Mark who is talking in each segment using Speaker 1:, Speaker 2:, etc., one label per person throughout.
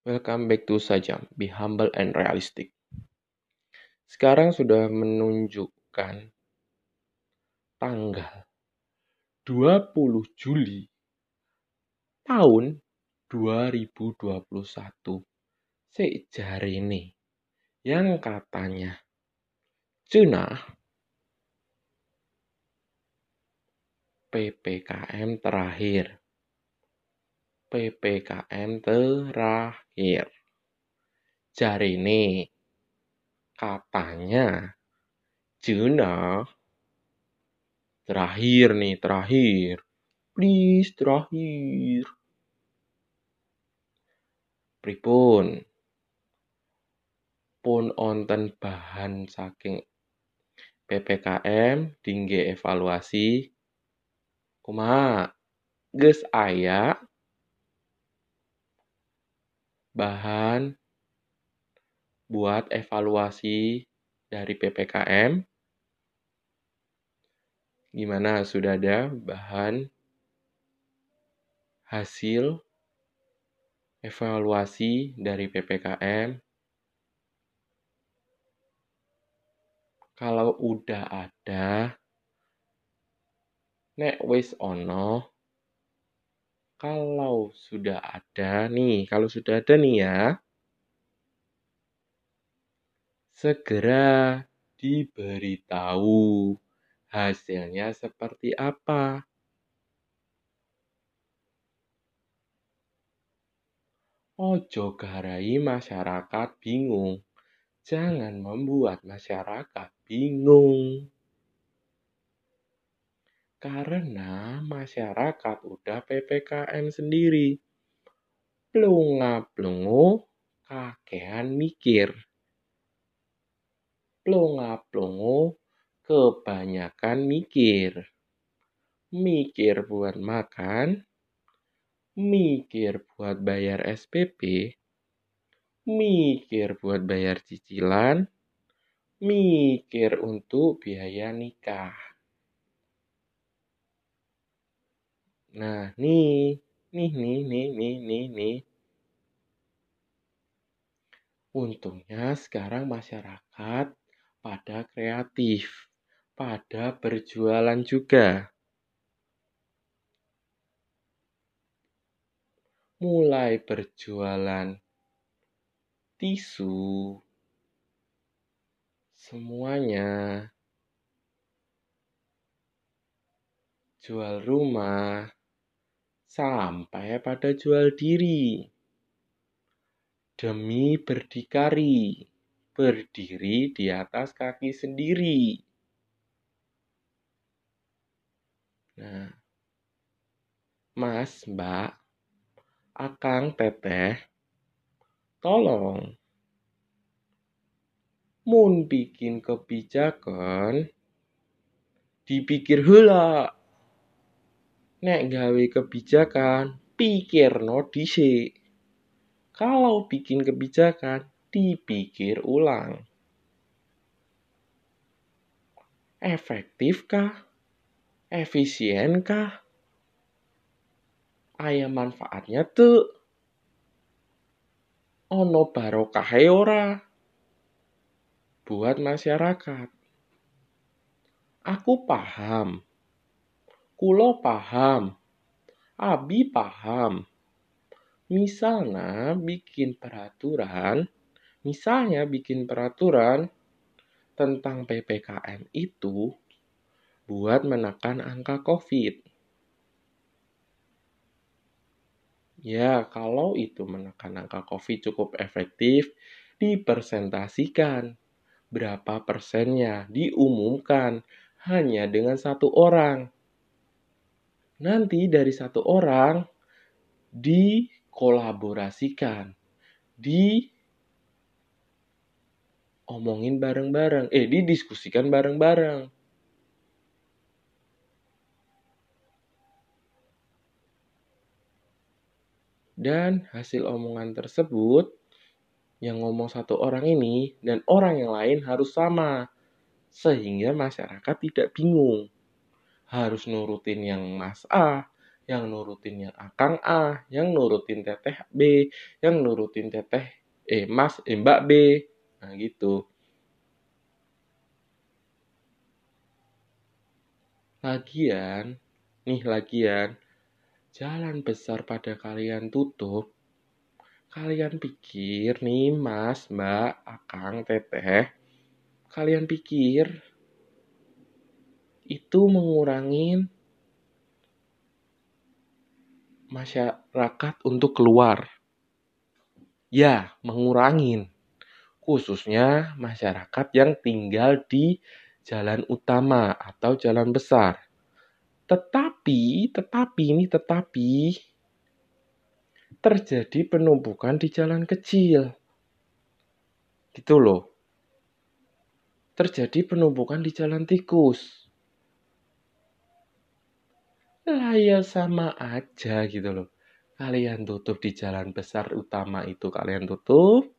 Speaker 1: Welcome back to Sajam, Be Humble and Realistic. Sekarang sudah menunjukkan tanggal 20 Juli tahun 2021. Sejar ini yang katanya Cina PPKM terakhir. PPKM terakhir. Jari ini katanya Cina terakhir nih, terakhir. Please, terakhir. Pripun? Pun onten bahan saking PPKM tinggi evaluasi kumaha geus aya bahan buat evaluasi dari PPKM. Gimana, sudah ada bahan hasil evaluasi dari PPKM? Kalau udah ada, nek wis ono, kalau sudah ada nih, kalau sudah ada nih ya, segera diberitahu hasilnya seperti apa. Ojo garai masyarakat bingung. Jangan membuat masyarakat bingung. Karena masyarakat udah PPKM sendiri. Plunga-plungu kakean mikir. Plunga-plungu kebanyakan mikir. Mikir buat makan, mikir buat bayar SPP, mikir buat bayar cicilan, mikir untuk biaya nikah. Nah, nih, nih, nih, nih, nih, nih, nih. Untungnya sekarang masyarakat pada kreatif, pada berjualan juga. Mulai berjualan tisu, semuanya, jual rumah, sampai pada jual diri. Demi berdikari, berdiri di atas kaki sendiri. Nah, Mas, Mbak, Akang, Teteh, tolong mun bikin kebijakan dipikir hula nek gawe kebijakan, pikir no dhisik. Kalau bikin kebijakan, dipikir ulang. Efektifkah? Efisienkah? Aya manfaatnya tuh? Ono barokah ora? Buat masyarakat. Aku paham Kulo paham, Abi paham. Misalnya bikin peraturan, misalnya bikin peraturan tentang PPKM itu buat menekan angka COVID. Ya, kalau itu menekan angka COVID cukup efektif, dipresentasikan. Berapa persennya diumumkan hanya dengan satu orang nanti dari satu orang dikolaborasikan, di omongin bareng-bareng, eh didiskusikan bareng-bareng. Dan hasil omongan tersebut yang ngomong satu orang ini dan orang yang lain harus sama sehingga masyarakat tidak bingung harus nurutin yang Mas A, yang nurutin yang akang A, yang nurutin teteh B, yang nurutin teteh eh mas, eh mbak B. Nah gitu. Lagian, nih lagian, jalan besar pada kalian tutup, kalian pikir nih mas, mbak, akang, teteh, kalian pikir itu mengurangin masyarakat untuk keluar. Ya, mengurangin. Khususnya masyarakat yang tinggal di jalan utama atau jalan besar. Tetapi, tetapi ini tetapi terjadi penumpukan di jalan kecil. Gitu loh. Terjadi penumpukan di jalan tikus lah ya sama aja gitu loh. Kalian tutup di jalan besar utama itu kalian tutup.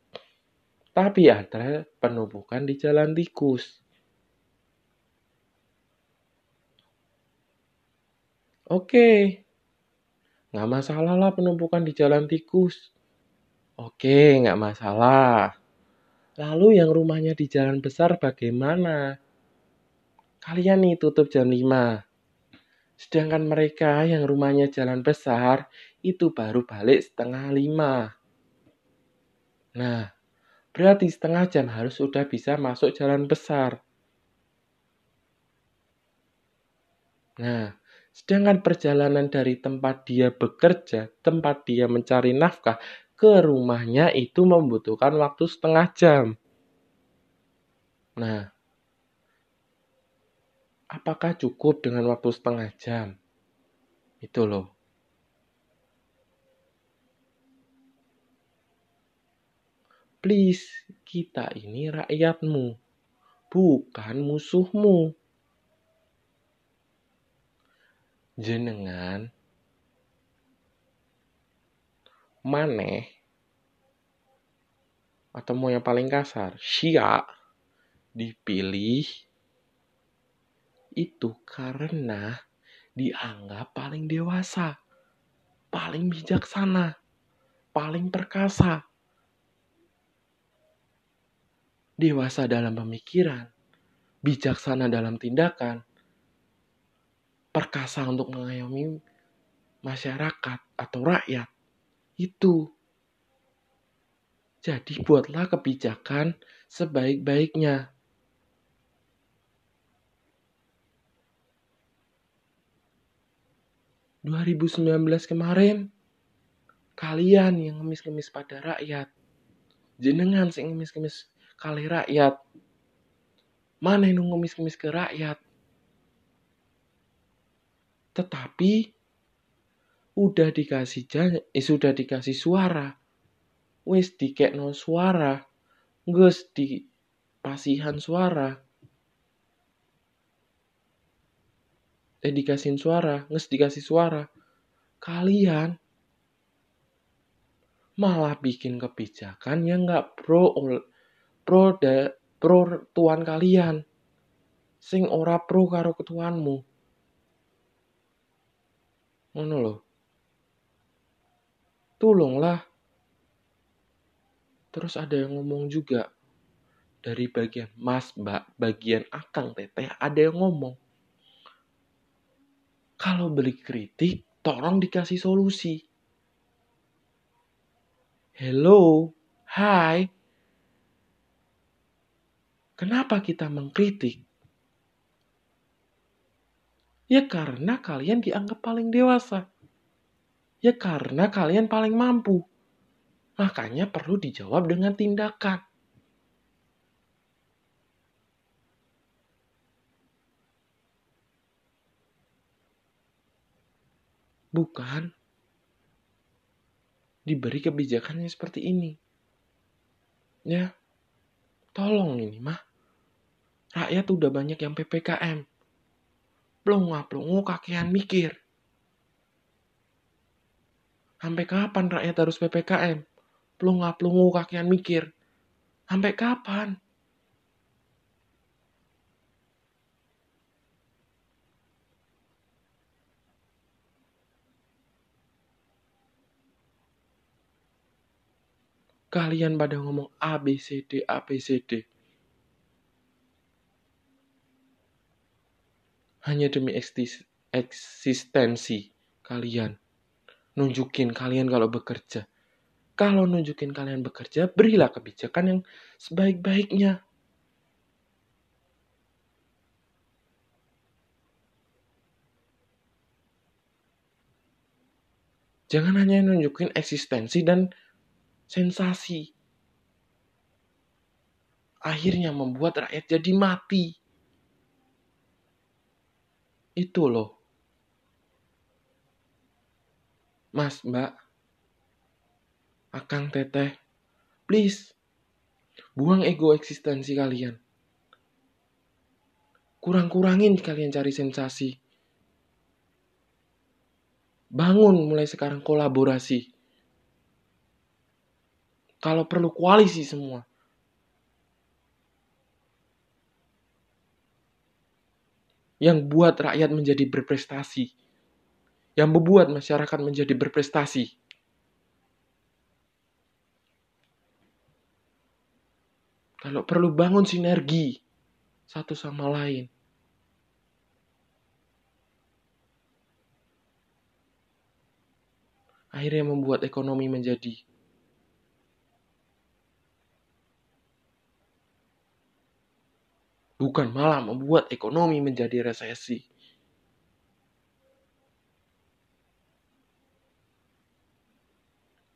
Speaker 1: Tapi ada penumpukan di jalan tikus. Oke. Nggak masalah lah penumpukan di jalan tikus. Oke, nggak masalah. Lalu yang rumahnya di jalan besar bagaimana? Kalian nih tutup jam 5. Sedangkan mereka yang rumahnya jalan besar itu baru balik setengah lima. Nah, berarti setengah jam harus sudah bisa masuk jalan besar. Nah, sedangkan perjalanan dari tempat dia bekerja, tempat dia mencari nafkah, ke rumahnya itu membutuhkan waktu setengah jam. Nah, apakah cukup dengan waktu setengah jam? Itu loh. Please, kita ini rakyatmu, bukan musuhmu. Jenengan maneh atau mau yang paling kasar, Syia dipilih itu karena dianggap paling dewasa, paling bijaksana, paling perkasa. Dewasa dalam pemikiran, bijaksana dalam tindakan, perkasa untuk mengayomi masyarakat atau rakyat. Itu. Jadi buatlah kebijakan sebaik-baiknya 2019 kemarin. Kalian yang ngemis-ngemis pada rakyat. Jenengan sing ngemis-ngemis kali rakyat. Mana yang ngemis-ngemis ke rakyat? Tetapi udah dikasih jan eh, sudah dikasih suara. Wis dikekno suara. Gus di pasihan suara eh dikasihin suara, nges dikasih suara. Kalian malah bikin kebijakan yang nggak pro pro da, pro tuan kalian. Sing ora pro karo ketuanmu. Ngono loh tolonglah terus ada yang ngomong juga. Dari bagian mas mbak bagian akang teteh ada yang ngomong kalau beli kritik, tolong dikasih solusi. Hello, hai. Kenapa kita mengkritik? Ya karena kalian dianggap paling dewasa. Ya karena kalian paling mampu. Makanya perlu dijawab dengan tindakan. Bukan. Diberi kebijakannya seperti ini. Ya, tolong ini mah. Rakyat udah banyak yang PPKM. Pelongo-pelongo kakean mikir. Sampai kapan rakyat harus PPKM? Pelongo-pelongo kakean mikir. Sampai kapan? Kalian pada ngomong ABCD, ABCD. Hanya demi eksis- eksistensi kalian. Nunjukin kalian kalau bekerja. Kalau nunjukin kalian bekerja, berilah kebijakan yang sebaik-baiknya. Jangan hanya nunjukin eksistensi dan sensasi. Akhirnya membuat rakyat jadi mati. Itu loh. Mas, Mbak, Akang, Teteh, please, buang ego eksistensi kalian. Kurang-kurangin kalian cari sensasi. Bangun mulai sekarang kolaborasi. Kalau perlu koalisi semua. Yang buat rakyat menjadi berprestasi. Yang membuat masyarakat menjadi berprestasi. Kalau perlu bangun sinergi satu sama lain. akhirnya membuat ekonomi menjadi bukan malah membuat ekonomi menjadi resesi.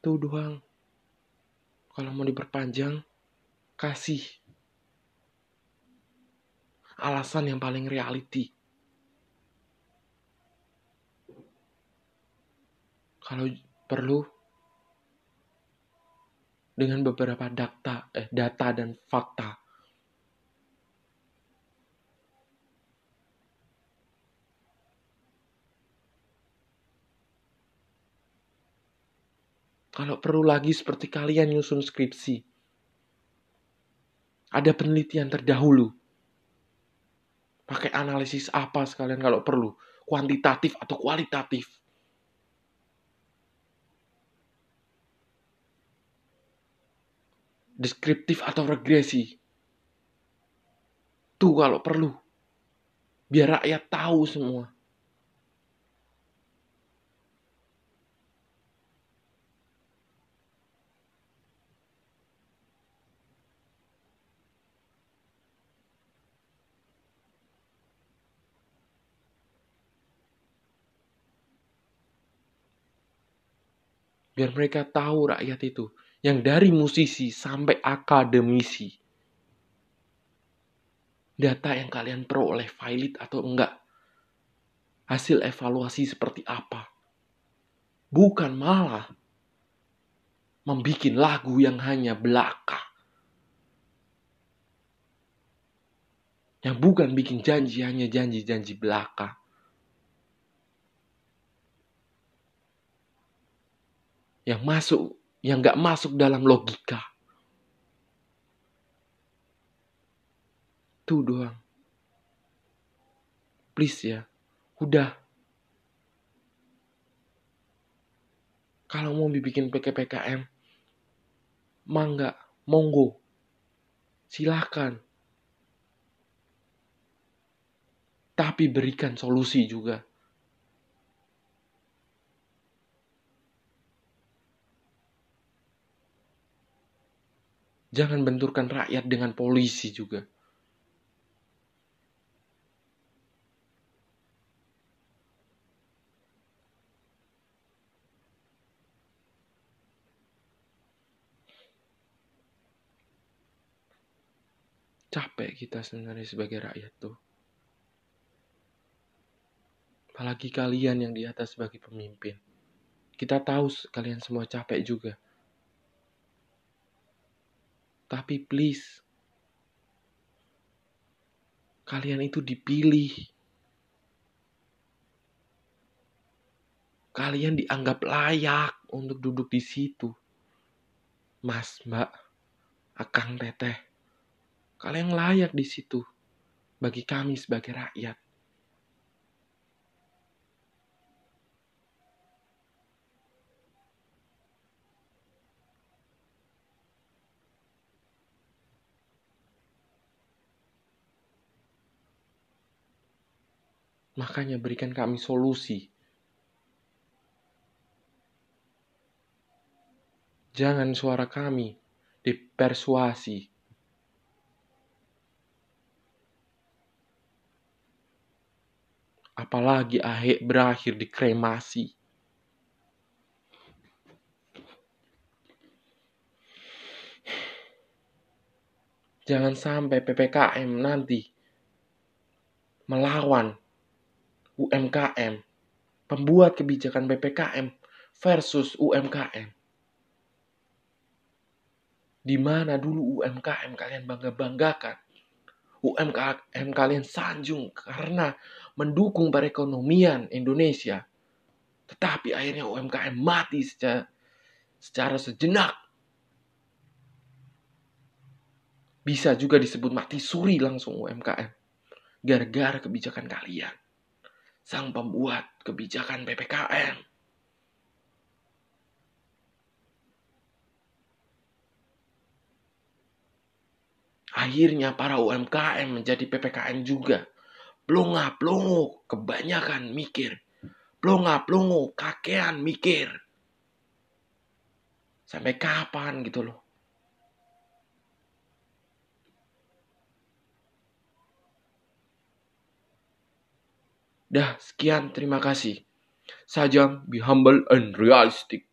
Speaker 1: Itu doang. Kalau mau diperpanjang, kasih alasan yang paling reality. Kalau perlu dengan beberapa data, eh, data dan fakta. Kalau perlu lagi seperti kalian nyusun skripsi. Ada penelitian terdahulu. Pakai analisis apa sekalian kalau perlu. Kuantitatif atau kualitatif. Deskriptif atau regresi. Tuh kalau perlu. Biar rakyat tahu semua. Biar mereka tahu rakyat itu. Yang dari musisi sampai akademisi. Data yang kalian peroleh valid atau enggak. Hasil evaluasi seperti apa. Bukan malah membuat lagu yang hanya belaka. Yang bukan bikin janji, hanya janji-janji belaka. Yang masuk, yang gak masuk dalam logika. Tuh doang. Please ya, udah. Kalau mau dibikin PKPKM, mangga, monggo. Silahkan. Tapi berikan solusi juga. Jangan benturkan rakyat dengan polisi juga. Capek kita sebenarnya sebagai rakyat tuh. Apalagi kalian yang di atas sebagai pemimpin. Kita tahu kalian semua capek juga. Tapi please, kalian itu dipilih. Kalian dianggap layak untuk duduk di situ. Mas, Mbak, Akang, Teteh. Kalian layak di situ bagi kami sebagai rakyat. Makanya berikan kami solusi. Jangan suara kami dipersuasi. Apalagi akhir berakhir di kremasi. Jangan sampai PPKM nanti melawan UMKM, pembuat kebijakan PPKM versus UMKM. Di mana dulu UMKM kalian bangga-banggakan. UMKM kalian sanjung karena mendukung perekonomian Indonesia. Tetapi akhirnya UMKM mati secara, secara sejenak Bisa juga disebut mati suri langsung UMKM. Gara-gara kebijakan kalian. Sang pembuat kebijakan PPKM. Akhirnya para UMKM menjadi PPKM juga. Plonga plongo kebanyakan mikir. Plonga plongo kakean mikir. Sampai kapan gitu loh. Dah, sekian. Terima kasih. Sajang, be humble and realistic.